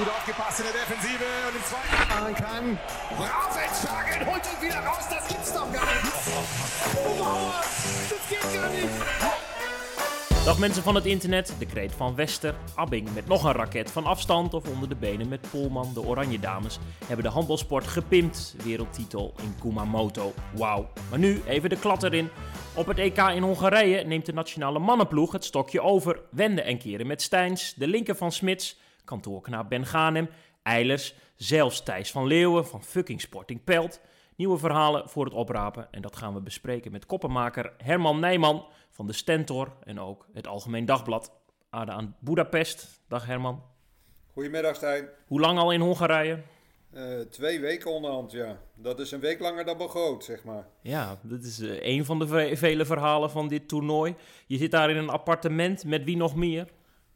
gut aufgepasst in der Defensive und im zweiten machen kann. Rausentschlagen, holt ihn wieder raus, das gibt's doch gar nicht. Oh, das gar nicht. Dag mensen van het internet, de kreet van Wester, Abbing met nog een raket van afstand of onder de benen met Polman. De Oranje Dames hebben de handbalsport gepimpt. Wereldtitel in Kumamoto. Wauw. Maar nu even de klad erin. Op het EK in Hongarije neemt de nationale mannenploeg het stokje over. Wenden en keren met Steins, de linker van Smits, kantoorknaap Ben Ganem, Eilers, zelfs Thijs van Leeuwen van fucking Sporting Pelt. Nieuwe verhalen voor het oprapen en dat gaan we bespreken met koppenmaker Herman Nijman van de Stentor en ook het Algemeen Dagblad. Aarde aan Budapest. Dag Herman. Goedemiddag Stijn. Hoe lang al in Hongarije? Uh, twee weken onderhand, ja. Dat is een week langer dan begroot, zeg maar. Ja, dat is uh, een van de ve vele verhalen van dit toernooi. Je zit daar in een appartement met wie nog meer?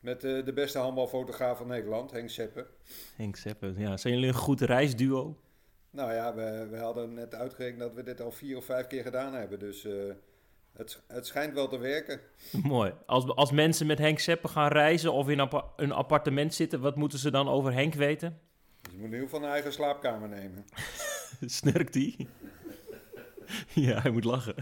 Met uh, de beste handbalfotograaf van Nederland, Henk Seppen. Henk Seppen, ja. Zijn jullie een goed reisduo? Nou ja, we, we hadden net uitgerekend dat we dit al vier of vijf keer gedaan hebben. Dus het, het schijnt wel te werken. Mooi. Als, als mensen met Henk Seppen gaan reizen of in een appartement zitten, wat moeten ze dan over Henk weten? Ze moeten in ieder geval een eigen slaapkamer nemen. Snurkt hij? ja, hij moet lachen.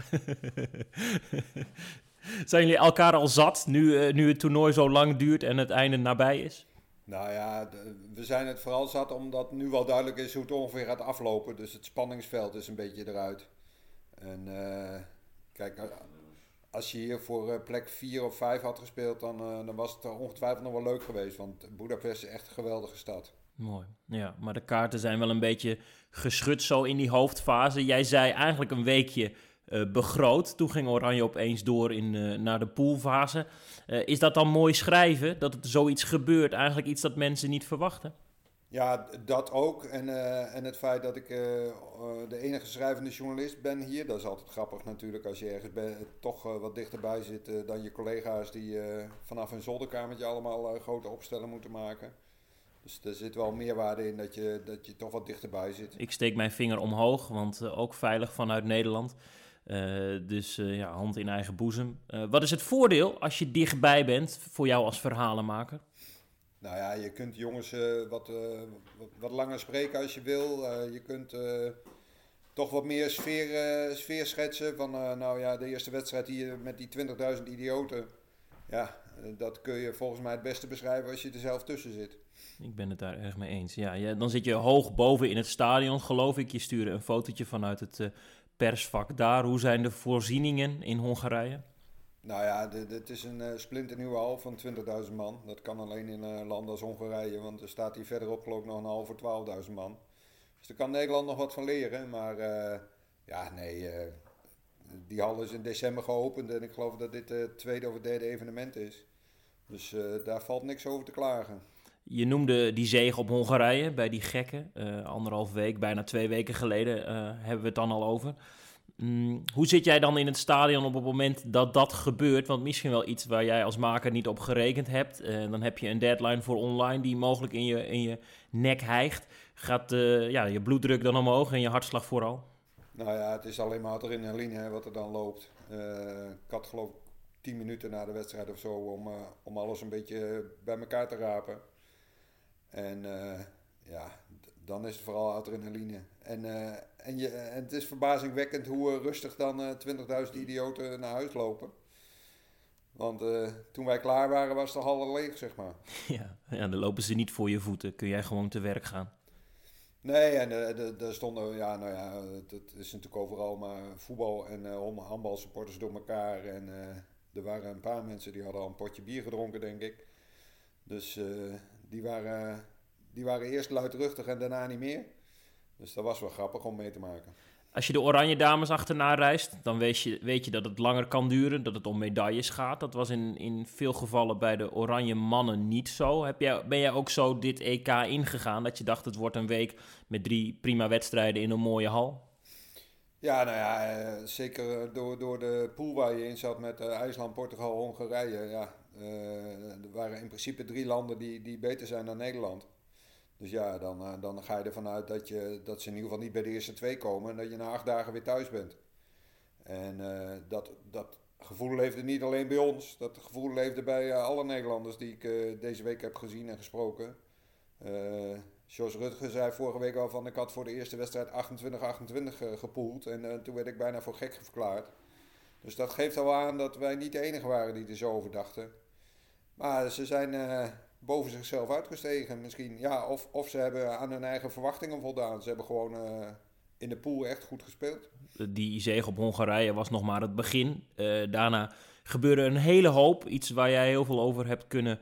Zijn jullie elkaar al zat nu, uh, nu het toernooi zo lang duurt en het einde nabij is? Nou ja, we zijn het vooral zat omdat nu wel duidelijk is hoe het ongeveer gaat aflopen. Dus het spanningsveld is een beetje eruit. En uh, kijk, als je hier voor plek 4 of 5 had gespeeld, dan, dan was het ongetwijfeld nog wel leuk geweest. Want Budapest is echt een geweldige stad. Mooi. Ja, maar de kaarten zijn wel een beetje geschud zo in die hoofdfase. Jij zei eigenlijk een weekje begroot. Toen ging Oranje opeens door in, uh, naar de poolfase. Uh, is dat dan mooi schrijven, dat het zoiets gebeurt? Eigenlijk iets dat mensen niet verwachten? Ja, dat ook. En, en het feit dat ik de enige schrijvende journalist ben hier. Dat is altijd grappig natuurlijk als je ergens ben, toch wat dichterbij zit dan je collega's... die vanaf hun zolderkamertje allemaal grote opstellen moeten maken. Dus er zit wel meerwaarde in dat je, dat je toch wat dichterbij zit. Ik steek mijn vinger omhoog, want ook veilig vanuit Nederland. Uh, dus uh, ja, hand in eigen boezem. wat is het voordeel als je dichtbij bent voor jou als verhalenmaker? Nou ja, je kunt jongens wat, wat, wat, langer spreken als je wil. je kunt toch wat meer sfeer, sfeer schetsen. Van nou ja, de eerste wedstrijd hier met die 20.000 idioten. Ja, dat kun je volgens mij het beste beschrijven als je er zelf tussen zit. Ik ben het daar erg mee eens. Ja, ja, dan zit je hoog boven in het stadion, geloof ik. Je stuurde een fotootje vanuit het uh, persvak daar. Hoe zijn de voorzieningen in Hongarije? Nou ja, het is een uh, splinternieuwe hal van 20.000 man. Dat kan alleen in een uh, land als Hongarije, want er staat hier verderop geloof nog een hal voor 12.000 man. Dus daar kan Nederland nog wat van leren. Maar ja, nee, die hal is in december geopend en ik geloof dat dit het tweede of derde evenement is. Dus daar valt niks over te klagen. Je noemde die zege op Hongarije bij die gekken. Uh, anderhalf week, bijna twee weken geleden uh, hebben we het dan al over. Mm, hoe zit jij dan in het stadion op het moment dat dat gebeurt? Want misschien wel iets waar jij als maker niet op gerekend hebt. Uh, dan heb je een deadline voor online die mogelijk in je, in je nek hijgt. Gaat ja, je bloeddruk dan omhoog en je hartslag vooral? Nou ja, het is alleen maar adrenaline hè, wat er dan loopt. ik had geloof ik tien minuten na de wedstrijd of zo om, om alles een beetje bij elkaar te rapen. En uh, ja, dan is het vooral adrenaline. En, uh, en, je, en het is verbazingwekkend hoe rustig dan uh, 20.000 idioten naar huis lopen. Want toen wij klaar waren, was de hal leeg, zeg maar. Ja, ja, dan lopen ze niet voor je voeten. Kun jij gewoon te werk gaan. Nee, en er stonden, ja, nou ja, dat is natuurlijk overal, maar voetbal en uh, handbalsupporters door elkaar. En er waren een paar mensen die hadden al een potje bier gedronken, denk ik. Dus die waren, die waren eerst luidruchtig en daarna niet meer. Dus dat was wel grappig om mee te maken. Als je de Oranje Dames achterna reist, dan weet je, weet je dat het langer kan duren, dat het om medailles gaat. Dat was in, in veel gevallen bij de Oranje Mannen niet zo. Heb jij, ben jij ook zo dit EK ingegaan, dat je dacht het wordt een week met drie prima wedstrijden in een mooie hal? Ja, nou ja, eh, zeker door, door de pool waar je in zat met uh, IJsland, Portugal, Hongarije. Ja, er waren in principe drie landen die, die beter zijn dan Nederland. Dus ja, dan, uh, dan ga je ervan uit dat, je, dat ze in ieder geval niet bij de eerste twee komen en dat je na acht dagen weer thuis bent. En uh, dat, dat gevoel leefde niet alleen bij ons, dat gevoel leefde bij alle Nederlanders die ik deze week heb gezien en gesproken. Uh, Jos Rutger zei vorige week al van ik had voor de eerste wedstrijd 28-28 gepoeld. En toen werd ik bijna voor gek verklaard. Dus dat geeft al aan dat wij niet de enige waren die er zo over dachten. Maar ze zijn boven zichzelf uitgestegen misschien. Ja, of, of ze hebben aan hun eigen verwachtingen voldaan. Ze hebben gewoon in de pool echt goed gespeeld. Die zege op Hongarije was nog maar het begin. Uh, daarna gebeurde een hele hoop. Iets waar jij heel veel over hebt kunnen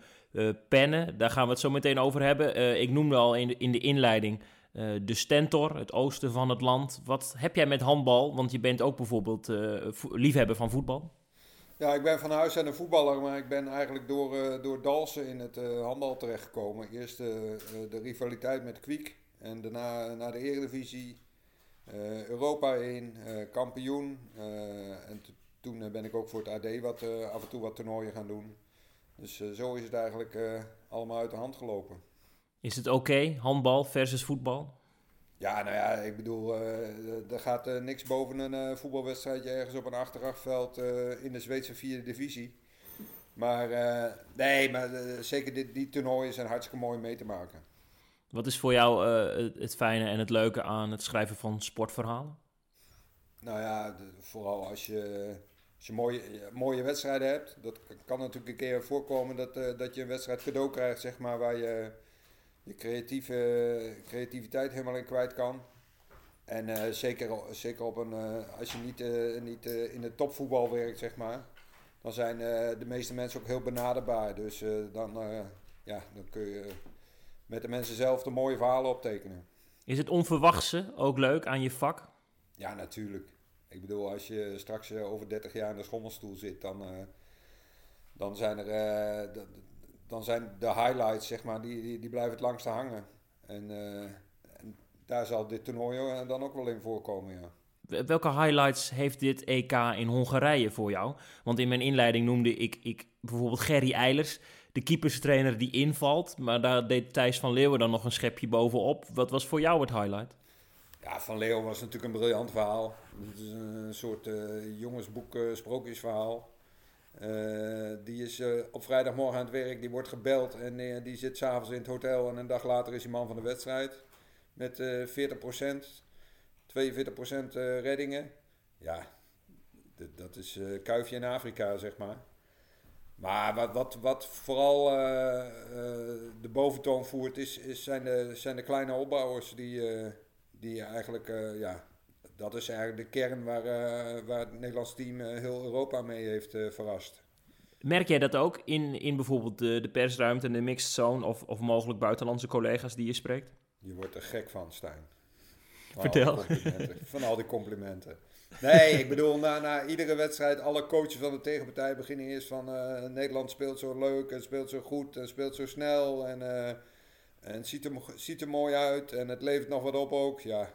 pennen. Daar gaan we het zo meteen over hebben. Ik noemde al in in de inleiding de Stentor, het oosten van het land. Wat heb jij met handbal? Want je bent ook bijvoorbeeld liefhebber van voetbal. Ja, ik ben van huis uit een voetballer, maar ik ben eigenlijk door, door Dalsen in het handbal terechtgekomen. Eerst de rivaliteit met Kwiek en daarna naar de Eredivisie uh, Europa in, uh, kampioen. Uh, en toen ben ik ook voor het AD wat, af en toe wat toernooien gaan doen. Dus zo is het eigenlijk allemaal uit de hand gelopen. Is het oké, handbal versus voetbal? Ja, nou ja, ik bedoel, er gaat niks boven een voetbalwedstrijdje ergens op een achterachtveld in de Zweedse vierde divisie. Maar nee, maar zeker die, die toernooien zijn hartstikke mooi mee te maken. Wat is voor jou uh, het, fijne en het leuke aan het schrijven van sportverhalen? Nou ja, vooral als je, als je mooie, mooie wedstrijden hebt. Dat kan natuurlijk een keer voorkomen dat, uh, dat je een wedstrijd cadeau krijgt, zeg maar, waar je je creatieve, creativiteit helemaal in kwijt kan. En uh, zeker, zeker op een, als je niet, niet in het topvoetbal werkt, zeg maar, dan zijn de meeste mensen ook heel benaderbaar. Dus dan, ja, dan kun je met de mensen zelf de mooie verhalen optekenen. Is het onverwachte ook leuk aan je vak? Ja, natuurlijk. Ik bedoel, als je straks eh, over 30 jaar in de schommelstoel zit, dan, dan zijn er dan zijn de highlights, zeg maar, die, die, die blijven het langste hangen. En, uh, en daar zal dit toernooi dan ook wel in voorkomen, ja. Welke highlights heeft dit EK in Hongarije voor jou? Want in mijn inleiding noemde ik, ik bijvoorbeeld Gerry Eilers de keeperstrainer die invalt. Maar daar deed Thijs van Leeuwen dan nog een schepje bovenop. Wat was voor jou het highlight? Ja, Van Leeuwen was natuurlijk een briljant verhaal. Het is een soort uh, jongensboek, uh, sprookjesverhaal. Uh, die is op vrijdagmorgen aan het werk, die wordt gebeld en die zit s'avonds in het hotel. En een dag later is hij man van de wedstrijd. Met 40%, 42% reddingen. Ja, dat is kuifje in Afrika, zeg maar. Maar wat, wat, wat vooral de boventoon voert, is, is zijn, de, zijn de kleine opbouwers die, die eigenlijk, ja, dat is eigenlijk de kern waar, waar het Nederlands team heel Europa mee heeft verrast. Merk jij dat ook in, in bijvoorbeeld de, de persruimte en de mixed zone of, of mogelijk buitenlandse collega's die je spreekt? Je wordt er gek van, Stijn. Van Vertel. van al die complimenten. Nee, ik bedoel, na, na iedere wedstrijd, alle coaches van de tegenpartij beginnen eerst van Nederland speelt zo leuk en speelt zo goed en speelt zo snel en, en ziet, er, ziet er mooi uit en het levert nog wat op ook. Ja,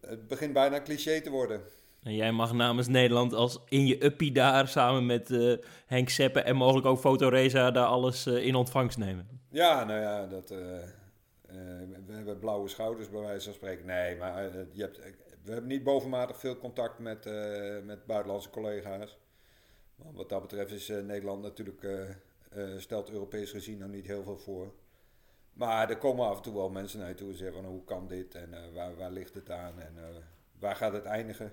het begint bijna cliché te worden. En jij mag namens Nederland als in je uppie daar samen met uh, Henk Seppen en mogelijk ook Fotoreza daar alles in ontvangst nemen. Ja, nou ja, dat, we hebben blauwe schouders bij wijze van spreken. Nee, maar je hebt we hebben niet bovenmatig veel contact met, met buitenlandse collega's. Wat dat betreft is Nederland natuurlijk, stelt Europees gezien nog niet heel veel voor. Maar er komen af en toe wel mensen naar toe en zeggen van hoe kan dit en waar, waar ligt het aan en waar gaat het eindigen.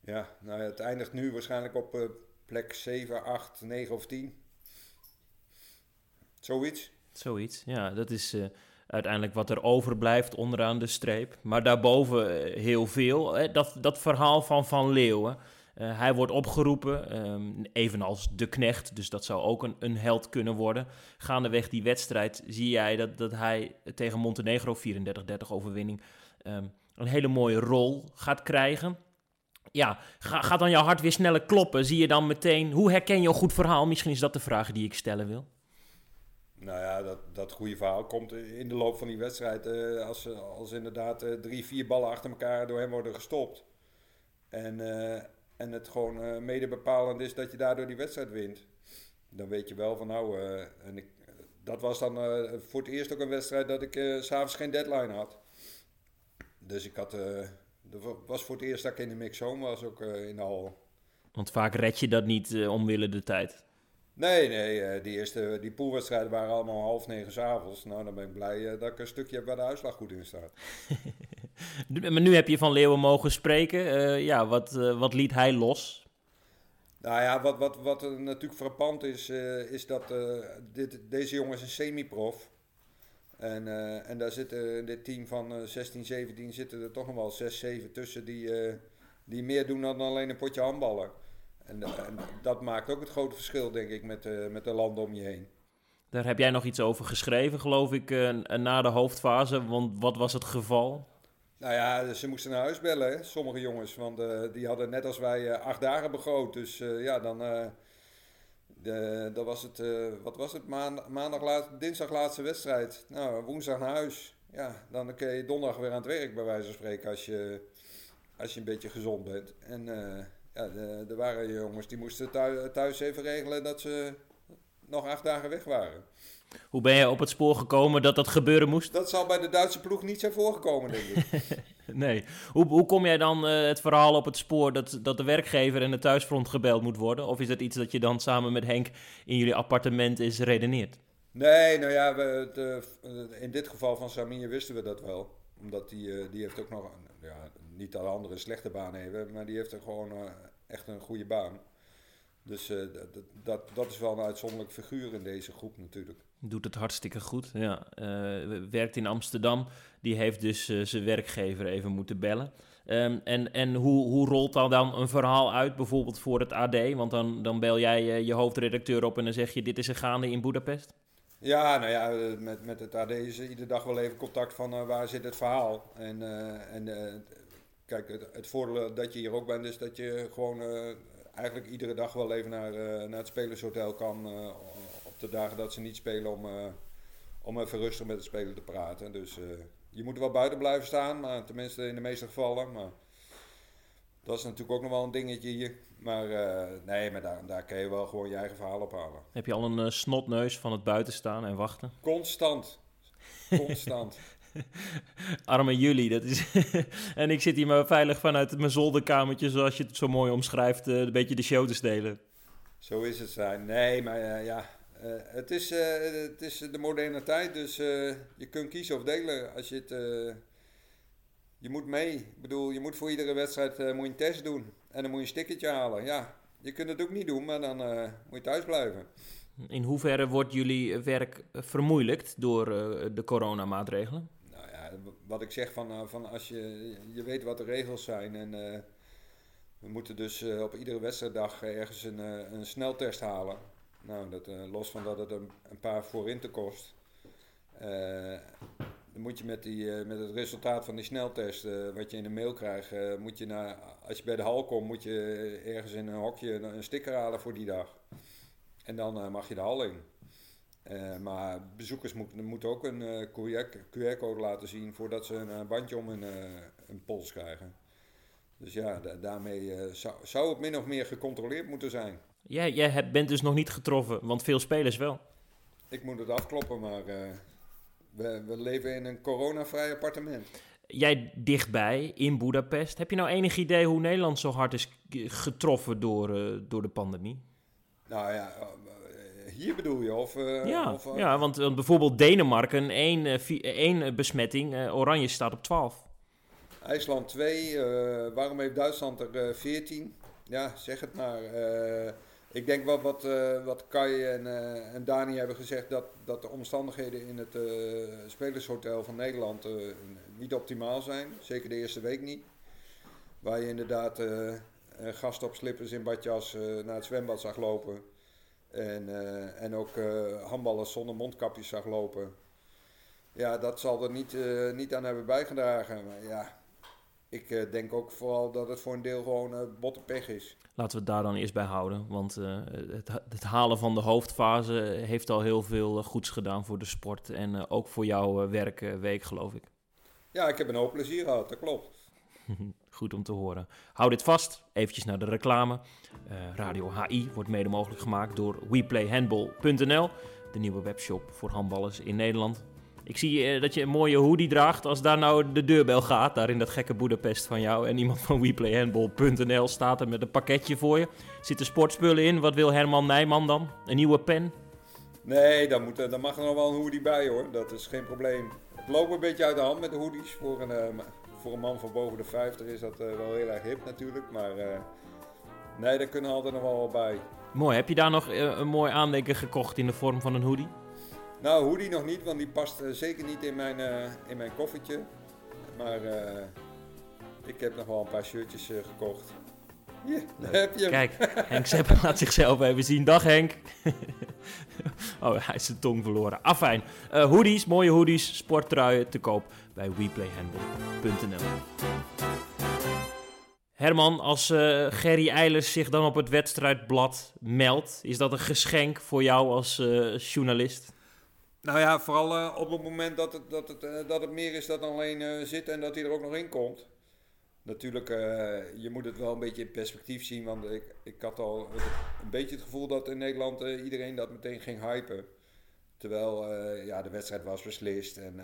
Ja, nou, het eindigt nu waarschijnlijk op plek 7, 8, 9 of 10. Zoiets. Zoiets, ja, dat is uiteindelijk wat er overblijft onderaan de streep. Maar daarboven eh, heel veel. Dat, dat verhaal van Van Leeuwen. Uh, hij wordt opgeroepen, um, evenals de knecht, dus dat zou ook een, een held kunnen worden. Gaandeweg die wedstrijd zie jij dat, dat hij tegen Montenegro, 34-30 overwinning, um, een hele mooie rol gaat krijgen. Ja, ga, gaat dan jouw hart weer sneller kloppen? Zie je dan meteen, hoe herken je een goed verhaal? Misschien is dat de vraag die ik stellen wil. Nou ja, dat, dat goede verhaal komt in de loop van die wedstrijd. Uh, als, als inderdaad uh, drie, vier ballen achter elkaar door hem worden gestopt. En, en het gewoon mede bepalend is dat je daardoor die wedstrijd wint. Dan weet je wel van nou, en ik, dat was dan voor het eerst ook een wedstrijd dat ik s s'avonds geen deadline had. Dus ik had, dat was voor het eerst dat ik in de mix home was, ook in de hal. Want vaak red je dat niet omwille de tijd. Nee, nee, die eerste die poolwedstrijden waren allemaal half negen s'avonds. Nou, dan ben ik blij dat ik een stukje heb waar de uitslag goed in staat. maar nu heb je van Leeuwen mogen spreken. ja, wat, wat liet hij los? Nou ja, wat, wat, wat natuurlijk frappant is, is dat dit, deze jongen is een semi-prof. En, en daar zitten in dit team van uh, 16, 17 zitten er toch nog wel 6, 7 tussen die, die meer doen dan alleen een potje handballen. En, en, dat maakt ook het grote verschil, denk ik, met, met de landen om je heen. Daar heb jij nog iets over geschreven, geloof ik, na de hoofdfase. Want wat was het geval? Nou ja, ze moesten naar huis bellen, sommige jongens. Want die hadden net als wij acht dagen begroot. Dus ja, dan de, dat was het, wat was het? Maandag, laat, dinsdag laatste wedstrijd. Nou, woensdag naar huis. Ja, dan kun je donderdag weer aan het werk, bij wijze van spreken, als je, als je een beetje gezond bent. En ja, er waren jongens die moesten thuis even regelen dat ze nog acht dagen weg waren. Hoe ben je op het spoor gekomen dat dat gebeuren moest? Dat zal bij de Duitse ploeg niet zijn voorgekomen, denk ik. nee. Hoe, hoe kom jij dan uh, het verhaal op het spoor dat, dat de werkgever en de thuisfront gebeld moet worden? Of is dat iets dat je dan samen met Henk in jullie appartement is redeneerd? Nee, nou ja, we, de, in dit geval van Samir wisten we dat wel. Omdat die, die heeft ook nog, ja, niet alle andere slechte baan hebben, maar die heeft er gewoon uh, echt een goede baan. Dus uh, dat, dat, dat is wel een uitzonderlijk figuur in deze groep natuurlijk. Doet het hartstikke goed, ja. Uh, werkt in Amsterdam. Die heeft dus uh, zijn werkgever even moeten bellen. Um, en en hoe, hoe rolt dan, dan een verhaal uit, bijvoorbeeld voor het AD? Want dan, dan bel jij je hoofdredacteur op en dan zeg je... dit is er gaande in Budapest? Ja, nou ja, met, met het AD is iedere dag wel even contact van waar zit het verhaal. En, en kijk, het, het, voordeel dat je hier ook bent is dat je gewoon eigenlijk iedere dag wel even naar, naar het spelershotel kan. Uh, de dagen dat ze niet spelen om, uh, om even rustig met de speler te praten. Dus je moet er wel buiten blijven staan, maar tenminste in de meeste gevallen. Maar dat is natuurlijk ook nog wel een dingetje hier. Maar nee, maar daar, daar kun je wel gewoon je eigen verhaal ophalen. Heb je al een snotneus van het buiten staan en wachten? Constant. Constant. Arme jullie. Dat is en ik zit hier maar veilig vanuit mijn zolderkamertje, zoals je het zo mooi omschrijft, uh, een beetje de show te stelen. Zo is het zijn. Nee, maar uh, ja, uh, het, is, het is de moderne tijd, dus je kunt kiezen of delen. Als je het, je moet mee. Ik bedoel, je moet voor iedere wedstrijd moet je een test doen. En dan moet je een stickertje halen. Ja, je kunt het ook niet doen, maar dan moet je thuis blijven. In hoeverre wordt jullie werk vermoeilijkt door de coronamaatregelen? wat ik zeg van, van als je, je weet wat de regels zijn en we moeten dus op iedere wedstrijddag ergens een, een sneltest halen. Nou, dat, los van dat het een, een paar voorinten kost. dan moet je met, die, met het resultaat van die sneltest, wat je in de mail krijgt, moet je naar, als je bij de hal komt, moet je ergens in een hokje een, een sticker halen voor die dag. En dan mag je de hal in. Maar bezoekers moeten, ook een QR-code laten zien voordat ze een bandje om hun, hun pols krijgen. Dus ja, da daarmee zou, zou het min of meer gecontroleerd moeten zijn. Jij hebt, bent dus nog niet getroffen, want veel spelers wel. Ik moet het afkloppen, maar we, we leven in een coronavrij appartement. Jij dichtbij in Budapest. Heb je nou enig idee hoe Nederland zo hard is getroffen door, door de pandemie? Nou ja, hier bedoel je? Of, uh, ja, of, ja, want bijvoorbeeld Denemarken, één, één besmetting, Oranje staat op 12. IJsland 2, waarom heeft Duitsland er 14? Ja, zeg het maar. Ik denk wat, wat, wat Kai en, en Dani hebben gezegd, dat, dat de omstandigheden in het spelershotel van Nederland niet optimaal zijn. Zeker de eerste week niet. Waar je inderdaad gasten op slippers in badjas naar het zwembad zag lopen. En, en ook handballers zonder mondkapjes zag lopen. Ja, dat zal er niet, niet aan hebben bijgedragen. Maar ja, ik denk ook vooral dat het voor een deel gewoon botte pech is. Laten we het daar dan eerst bij houden. Want het, het, halen van de hoofdfase heeft al heel veel goeds gedaan voor de sport. En ook voor jouw werkweek, geloof ik. Ja, ik heb een hoop plezier gehad, dat klopt. Goed om te horen. Hou dit vast, eventjes naar de reclame. Uh, Radio HI wordt mede mogelijk gemaakt door WePlayHandball.nl, de nieuwe webshop voor handballers in Nederland. Ik zie dat je een mooie hoodie draagt. Als daar nou de deurbel gaat, daar in dat gekke Boedapest van jou... en iemand van WePlayHandball.nl staat er met een pakketje voor je. Zitten sportspullen in? Wat wil Herman Nijman dan? Een nieuwe pen? Nee, dan, moet, dan mag er nog wel een hoodie bij hoor. Dat is geen probleem. Het loopt een beetje uit de hand met de hoodies. Voor een, voor een man van boven de 50 is dat wel heel erg hip natuurlijk. Maar nee, daar kunnen altijd nog wel bij. Mooi. Heb je daar nog een mooi aandenken gekocht in de vorm van een hoodie? Nou, hoodie nog niet, want die past uh, zeker niet in mijn, uh, in mijn koffertje. Maar uh, ik heb nog wel een paar shirtjes gekocht. Ja, daar heb je Kijk, Henk Sepp laat zichzelf even zien. Dag Henk. oh, hij is zijn tong verloren. Afijn. hoodies, mooie hoodies, sporttruien te koop bij WePlayHandball.nl Herman, als uh, Gerry Eilers zich dan op het wedstrijdblad meldt, is dat een geschenk voor jou als uh, journalist? Nou ja, vooral uh, op het moment dat het, dat, het, uh, dat het meer is dan alleen uh, zitten en dat hij er ook nog in komt. Natuurlijk, je moet het wel een beetje in perspectief zien, want ik, ik had al een beetje het gevoel dat in Nederland iedereen dat meteen ging hypen. Terwijl ja, de wedstrijd was beslist en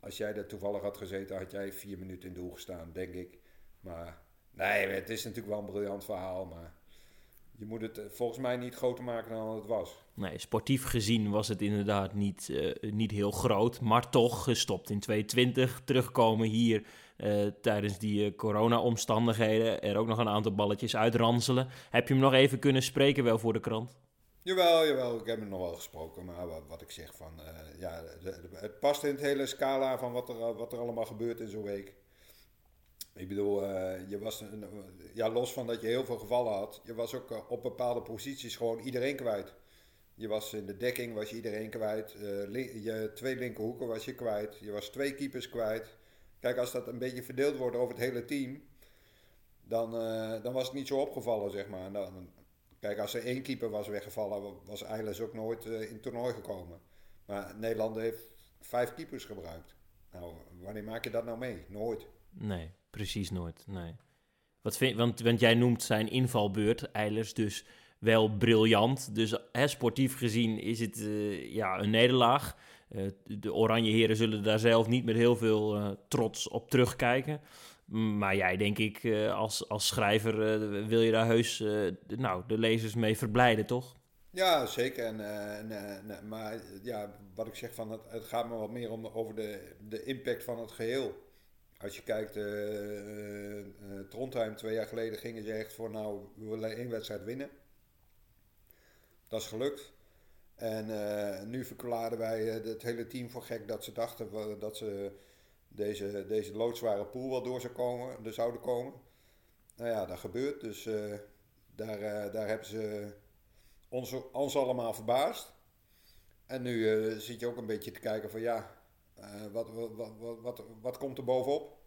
als jij er toevallig had gezeten, had jij vier minuten in doel gestaan, denk ik. Maar nee, het is natuurlijk wel een briljant verhaal, maar je moet het volgens mij niet groter maken dan het was. Nee, sportief gezien was het inderdaad niet, uh, niet heel groot. Maar toch gestopt in 2020. Terugkomen hier uh, tijdens die uh, corona-omstandigheden. Er ook nog een aantal balletjes uitranselen. Heb je hem nog even kunnen spreken wel voor de krant? Jawel, jawel. Ik heb hem nog wel gesproken. Maar wat, ik zeg van... ja, het past in het hele scala van wat er, wat er allemaal gebeurt in zo'n week. Ik bedoel, je was, ja, los van dat je heel veel gevallen had, je was ook op bepaalde posities gewoon iedereen kwijt. Je was in de dekking was iedereen kwijt. Uh, je twee linkerhoeken was je kwijt. Je was twee keepers kwijt. Kijk, als dat een beetje verdeeld wordt over het hele team, dan, uh, dan was het niet zo opgevallen, zeg maar. Dan, kijk, als er één keeper was weggevallen, was Eilers ook nooit uh, in het toernooi gekomen. Maar Nederland heeft vijf keepers gebruikt. Nou, wanneer maak je dat nou mee? Nooit. Nee, precies nooit. Nee. Wat vind, want, want jij noemt zijn invalbeurt, Eilers, dus wel briljant. Dus hè, sportief gezien is het uh, ja, een nederlaag. Uh, de Oranje Heren zullen daar zelf niet met heel veel uh, trots op terugkijken. Maar jij, denk ik, als, als schrijver wil je daar heus nou, de lezers mee verblijden, toch? Ja, zeker. En, maar ja, wat ik zeg, van het, het gaat me wat meer om, over de, de impact van het geheel. Als je kijkt, Trondheim twee jaar geleden gingen ze echt voor, nou, we willen één wedstrijd winnen. Dat is gelukt. En uh, nu verklaarden wij het hele team voor gek dat ze dachten dat ze deze, deze loodzware pool wel door komen, zouden komen. Nou ja, dat gebeurt. Dus uh, daar, daar hebben ze ons, ons allemaal verbaasd. En nu zit je ook een beetje te kijken van ja, wat, wat, wat, wat, wat komt er bovenop?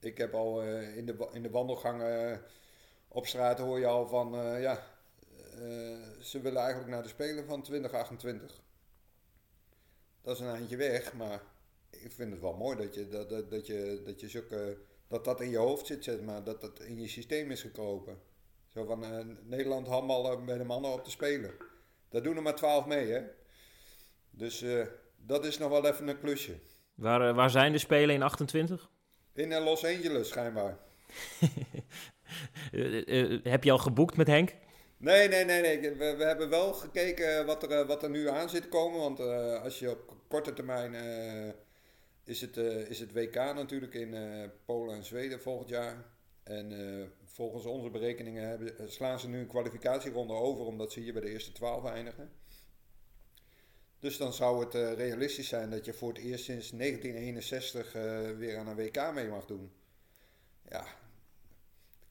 Ik heb al in, de, in de wandelgangen op straat hoor je al van ja, ze willen eigenlijk naar de Spelen van 2028. Dat is een eindje weg, maar ik vind het wel mooi dat je dat, dat, dat je, dat je zulke, dat dat in je hoofd zit, zeg maar, dat dat in je systeem is gekropen. Zo van uh, Nederland handballen bij de mannen op te spelen. Daar doen er maar 12 mee, hè. Dus uh, dat is nog wel even een klusje. Waar, waar zijn de Spelen in 28? In Los Angeles, schijnbaar. heb je al geboekt met Henk? Nee, nee, nee, nee. We, hebben wel gekeken wat er, wat er nu aan zit komen. Want uh, als je op korte termijn uh, is, het, is het WK natuurlijk in Polen en Zweden volgend jaar. En volgens onze berekeningen hebben, slaan ze nu een kwalificatieronde over omdat ze hier bij de eerste twaalf eindigen. Dus dan zou het realistisch zijn dat je voor het eerst sinds 1961 weer aan een WK mee mag doen. Ja,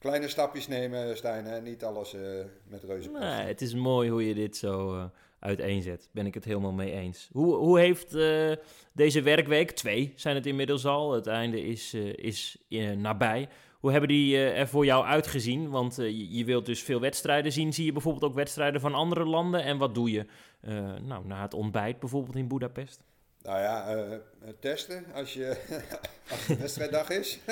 kleine stapjes nemen, Stijn. Hè? Niet alles uh, met reuze. Nee, het is mooi hoe je dit zo uh, uiteenzet. Ben ik het helemaal mee eens. Hoe, hoe heeft uh, deze werkweek, twee zijn het inmiddels al, het einde is, is nabij. Hoe hebben die er voor jou uitgezien? Want je, je, wilt dus veel wedstrijden zien. Zie je bijvoorbeeld ook wedstrijden van andere landen? En wat doe je nou, na het ontbijt bijvoorbeeld in Budapest? Nou ja, testen als, je, als het wedstrijddag is.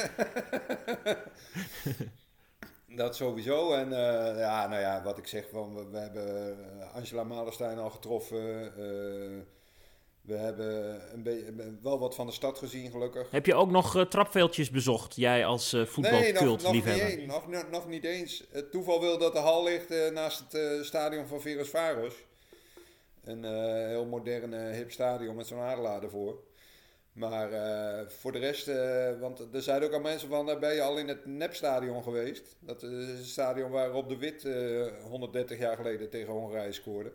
Dat sowieso. En uh, ja, nou ja, wat ik zeg, van, we, we hebben Angela Malenstein al getroffen. Uh, We hebben een wel wat van de stad gezien, gelukkig. Heb je ook nog uh, trapveldjes bezocht, jij als uh, voetbalcult-liefhebber? Nee, nog, nog, nog, nog, niet eens. Het toeval wil dat de hal ligt uh, naast het stadion van Veros Varos. Een heel moderne, hip stadion met zo'n adelaar ervoor. Maar uh, voor de rest, uh, want er zeiden ook al mensen van, ben je al in het nepstadion geweest? Dat is een stadion waar Rob de Wit uh, 130 jaar geleden tegen Hongarije scoorde.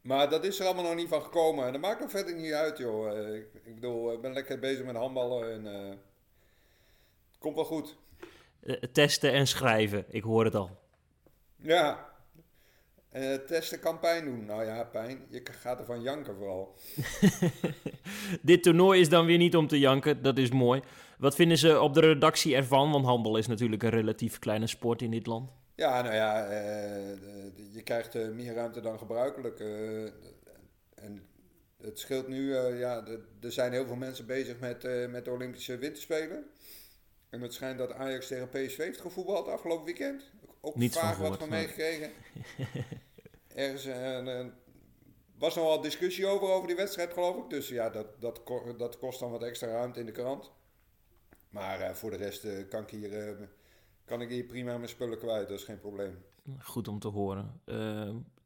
Maar dat is er allemaal nog niet van gekomen. En dat maakt ook verder niet uit, joh. Ik, ik, bedoel, ik ben lekker bezig met handballen en het komt wel goed. testen en schrijven, ik hoor het al. Ja, uh, testen kan pijn doen. Nou ja, pijn. Je gaat ervan janken vooral. Dit toernooi is dan weer niet om te janken. Dat is mooi. Wat vinden ze op de redactie ervan? Want handbal is natuurlijk een relatief kleine sport in dit land. Ja, nou ja, uh, je krijgt uh, meer ruimte dan gebruikelijk. en het scheelt nu, ja, er zijn heel veel mensen bezig met, met de Olympische Winterspelen. En het schijnt dat Ajax tegen PSV heeft gevoetbald afgelopen weekend. Ook Niets vaak van wat van meegekregen. Ergens uh, was nog wel discussie over, over die wedstrijd, geloof ik. Dus ja, dat, dat, dat kost dan wat extra ruimte in de krant. Maar uh, voor de rest uh, kan, ik hier, kan ik hier prima mijn spullen kwijt, dat is geen probleem. Goed om te horen.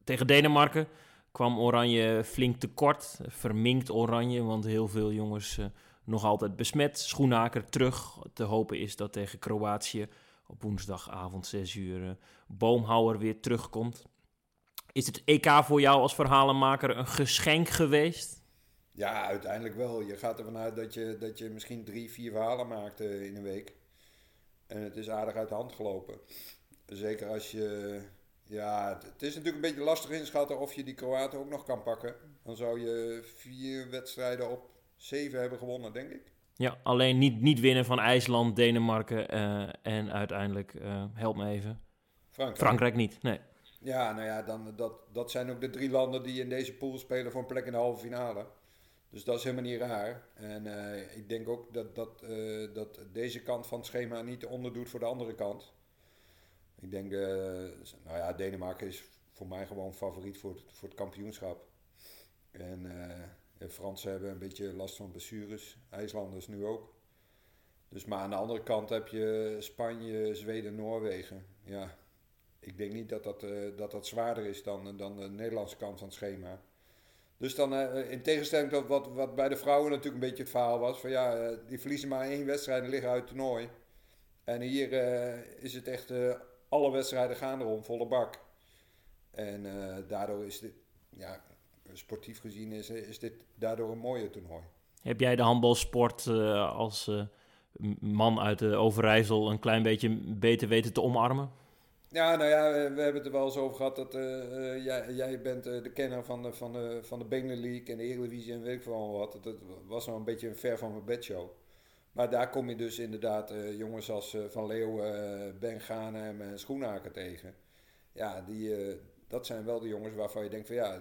tegen Denemarken kwam Oranje flink tekort. Verminkt Oranje, want heel veel jongens nog altijd besmet. Schoenaker terug. Te hopen is dat tegen Kroatië op woensdagavond 6 uur Boomhouwer weer terugkomt. Is het EK voor jou als verhalenmaker een geschenk geweest? Ja, uiteindelijk wel. Je gaat ervan uit dat je, dat je misschien drie, vier verhalen maakt uh, in een week. En het is aardig uit de hand gelopen. Zeker als je. Ja, het is natuurlijk een beetje lastig inschatten of je die Kroaten ook nog kan pakken. Dan zou je vier wedstrijden op zeven hebben gewonnen, denk ik. Ja, alleen niet, niet winnen van IJsland, Denemarken uh, en uiteindelijk, uh, help me even. Frankrijk. Frankrijk niet, nee. Ja, nou ja, dan, dat, dat zijn ook de drie landen die in deze pool spelen voor een plek in de halve finale. Dus dat is helemaal niet raar. En uh, ik denk ook dat, dat, uh, dat deze kant van het schema niet onderdoet voor de andere kant. Ik denk, uh, nou ja, Denemarken is voor mij gewoon favoriet voor het, voor het kampioenschap. En de Fransen hebben een beetje last van blessures. IJslanders nu ook. Dus maar aan de andere kant heb je Spanje, Zweden, Noorwegen. Ja, ik denk niet dat dat, uh, dat, dat zwaarder is dan, dan de Nederlandse kant van het schema. Dus dan, uh, in tegenstelling tot wat, wat bij de vrouwen natuurlijk een beetje het verhaal was: van ja, die verliezen maar één wedstrijd en liggen uit het toernooi. En hier is het echt, alle wedstrijden gaan erom, volle bak. En daardoor is dit, ja, sportief gezien, is, is dit daardoor een mooie toernooi. Heb jij de handbalsport als man uit de Overijssel een klein beetje beter weten te omarmen? Ja, nou ja, we hebben het er wel eens over gehad dat uh, jij, jij bent uh, de kenner van de, van de, van de en de Eredivisie en weet ik veel wat. Dat, was nog een beetje een ver van mijn bedshow. Maar daar kom je dus inderdaad jongens als Van Leeuwen, Ben Ganem en Schoenaker tegen. Ja, die, dat zijn wel de jongens waarvan je denkt van ja,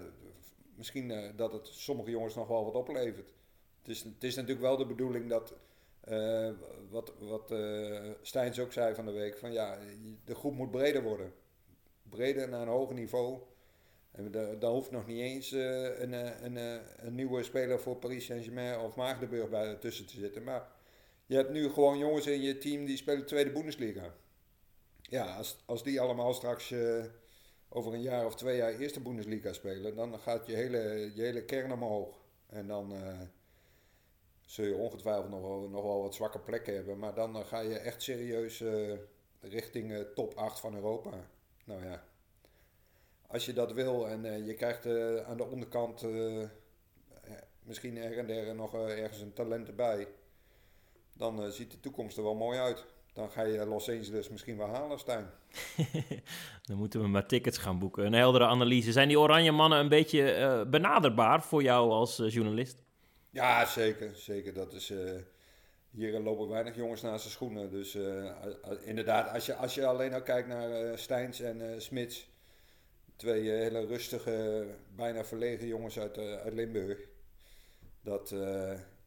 misschien dat het sommige jongens nog wel wat oplevert. Het is, het is natuurlijk wel de bedoeling dat uh, wat wat uh, Stijns ook zei van de week, van ja, de groep moet breder worden. Breder naar een hoger niveau. En daar hoeft nog niet eens uh, een, een, een, nieuwe speler voor Paris Saint-Germain of Magdeburg bij tussen te zitten. Maar je hebt nu gewoon jongens in je team die spelen tweede Bundesliga. Ja, als, als die allemaal straks over een jaar of twee jaar eerste Bundesliga spelen, dan gaat je hele, je hele kern omhoog. En dan zul je ongetwijfeld nog wel, nog wel wat zwakke plekken hebben. Maar dan uh, ga je echt serieus uh, richting uh, top 8 van Europa. Nou ja, als je dat wil en je krijgt aan de onderkant misschien er en der nog ergens een talent erbij, dan ziet de toekomst er wel mooi uit. Dan ga je Los Angeles misschien wel halen, Stijn. dan moeten we maar tickets gaan boeken. Een heldere analyse. Zijn die oranje mannen een beetje benaderbaar voor jou als journalist? Ja, zeker. zeker. Dat is, uh, hier lopen weinig jongens naast de schoenen. Dus uh, inderdaad, als je, als je alleen al kijkt naar uh, Steins en Smits. Twee hele rustige, bijna verlegen jongens uit, uit Limburg. Dat,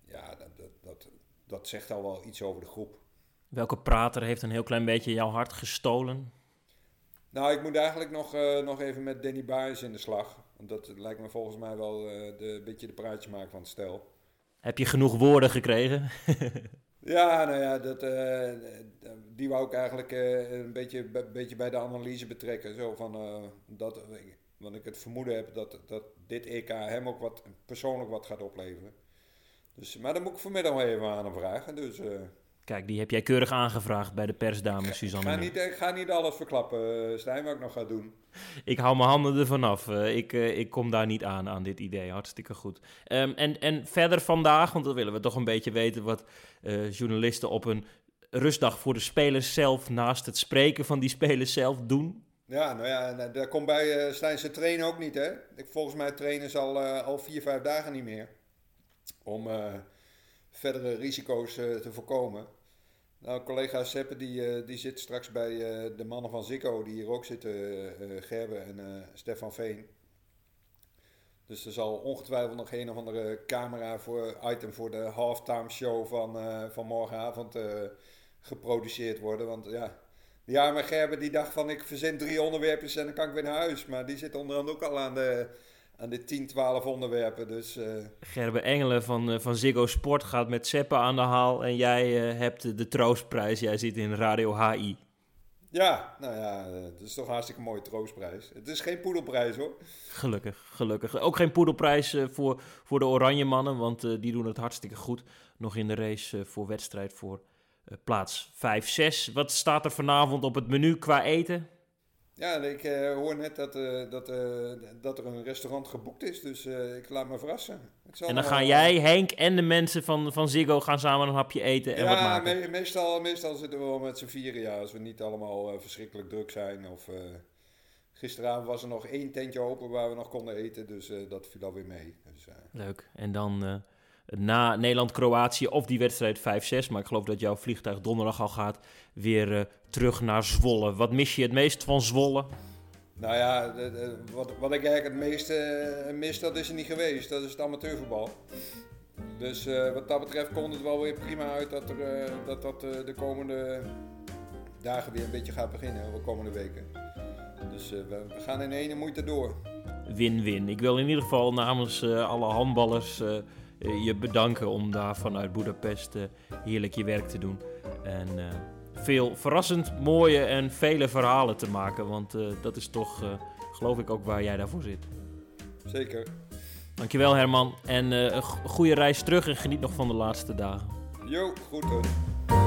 ja, dat, dat, dat, dat zegt al wel iets over de groep. Welke prater heeft een heel klein beetje jouw hart gestolen? Nou, ik moet eigenlijk nog, nog even met Danny Baars in de slag. Want dat lijkt me volgens mij wel uh, de beetje de praatje maken van het stel. Heb je genoeg woorden gekregen? ja, nou ja, dat, uh, die wou ik eigenlijk uh, een beetje, beetje bij de analyse betrekken. Zo van, dat, want ik het vermoeden heb dat, dat dit EK hem ook wat, persoonlijk wat gaat opleveren. Dus, maar dan moet ik vanmiddag even aan hem vragen. Dus, Kijk, die heb jij keurig aangevraagd bij de persdame Suzanne. Ga niet, ik ga niet alles verklappen, Stijn, wat ik nog ga doen. Ik hou mijn handen ervan af. Uh, ik, ik kom daar niet aan, aan dit idee. Hartstikke goed. Um, en, en verder vandaag, want dan willen we toch een beetje weten wat uh, journalisten op een rustdag voor de spelers zelf, naast het spreken van die spelers zelf, doen. Ja, nou ja, daar komt bij uh, Stijn zijn trainen ook niet, hè? Ik, volgens mij trainen ze al, al vier, vijf dagen niet meer. Om verdere risico's te voorkomen. Nou, collega Seppe die, uh, die zit straks bij uh, de mannen van Zico, die hier ook zitten, uh, Gerbe en Stefan Veen. Dus er zal ongetwijfeld nog een of andere camera voor item voor de halftime show van, van morgenavond geproduceerd worden. Want ja, die arme Gerbe die dacht van ik verzin drie onderwerpjes en dan kan ik weer naar huis. Maar die zit onder andere ook al aan de aan de 10, 12 onderwerpen. Dus, uh... Gerbe Engelen van, uh, van Ziggo Sport gaat met Seppe aan de haal. En jij uh, hebt de troostprijs. Jij zit in Radio HI. Ja, nou ja, dat is toch een hartstikke mooie troostprijs. Het is geen poedelprijs hoor. Gelukkig, gelukkig. Ook geen poedelprijs voor, voor de Oranje Mannen, want die doen het hartstikke goed. Nog in de race voor wedstrijd voor plaats 5-6. Wat staat er vanavond op het menu qua eten? Ja, ik uh, hoor net dat, uh, dat, uh, dat er een restaurant geboekt is, dus ik laat me verrassen. En dan gaan jij, Henk en de mensen van, van Ziggo gaan samen een hapje eten en ja, wat maken? Me meestal, meestal zitten we wel met z'n vieren, ja, als we niet allemaal verschrikkelijk druk zijn. Of, gisteravond was er nog één tentje open waar we nog konden eten, dus dat viel alweer mee. Dus, Leuk, en dan na Nederland-Kroatië of die wedstrijd 5-6. Maar ik geloof dat jouw vliegtuig donderdag al gaat weer uh, terug naar Zwolle. Wat mis je het meest van Zwolle? Nou ja, de, de, wat, wat ik eigenlijk het meeste uh, mis, dat is er niet geweest. Dat is het amateurvoetbal. Dus uh, wat dat betreft komt het wel weer prima uit dat er, dat, dat de komende dagen weer een beetje gaat beginnen. De komende weken. Dus we, we, gaan in ene moeite door. Win-win. Ik wil in ieder geval namens alle handballers eh, je bedanken om daar vanuit Budapest eh, heerlijk je werk te doen. En eh, veel verrassend mooie en vele verhalen te maken. Want dat is toch, geloof ik, ook waar jij daarvoor zit. Zeker. Dankjewel Herman. En een goede reis terug en geniet nog van de laatste dagen. Jo, goed hoor.